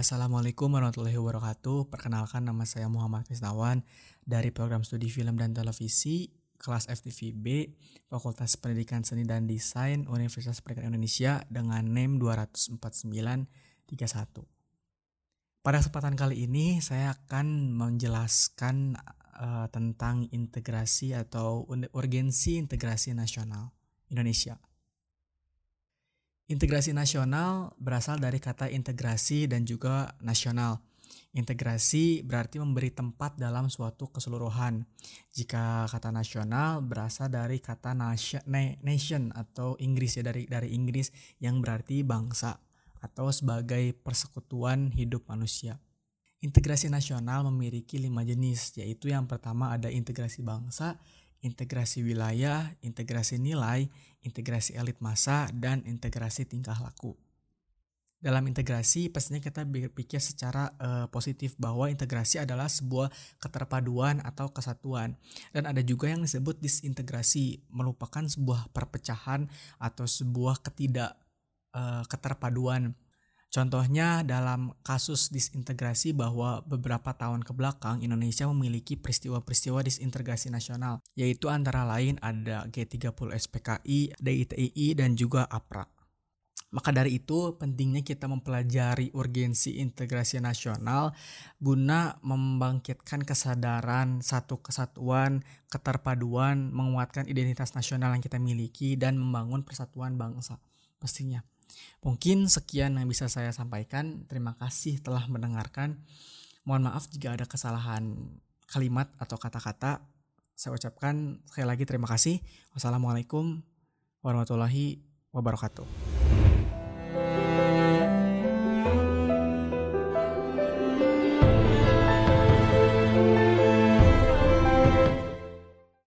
Assalamualaikum warahmatullahi wabarakatuh. Perkenalkan nama saya Muhammad Krisnawan dari program studi film dan televisi kelas FTVB Fakultas Pendidikan Seni dan Desain Universitas Pendidikan Indonesia dengan NEM 24931. Pada kesempatan kali ini saya akan menjelaskan uh, tentang integrasi atau urgensi integrasi nasional Indonesia. Integrasi nasional berasal dari kata integrasi dan juga nasional. Integrasi berarti memberi tempat dalam suatu keseluruhan. Jika kata nasional berasal dari kata nation atau Inggris ya dari dari Inggris yang berarti bangsa atau sebagai persekutuan hidup manusia. Integrasi nasional memiliki lima jenis, yaitu yang pertama ada integrasi bangsa, integrasi wilayah, integrasi nilai, integrasi elit masa, dan integrasi tingkah laku. Dalam integrasi, pastinya kita berpikir secara uh, positif bahwa integrasi adalah sebuah keterpaduan atau kesatuan. Dan ada juga yang disebut disintegrasi, merupakan sebuah perpecahan atau sebuah ketidak uh, keterpaduan Contohnya dalam kasus disintegrasi bahwa beberapa tahun ke belakang Indonesia memiliki peristiwa-peristiwa disintegrasi nasional, yaitu antara lain ada G30 SPKI, DITII, dan juga APRA. Maka dari itu pentingnya kita mempelajari urgensi integrasi nasional guna membangkitkan kesadaran satu kesatuan, keterpaduan, menguatkan identitas nasional yang kita miliki dan membangun persatuan bangsa pastinya. Mungkin sekian yang bisa saya sampaikan. Terima kasih telah mendengarkan. Mohon maaf jika ada kesalahan kalimat atau kata-kata. Saya ucapkan sekali lagi terima kasih. Wassalamualaikum warahmatullahi wabarakatuh.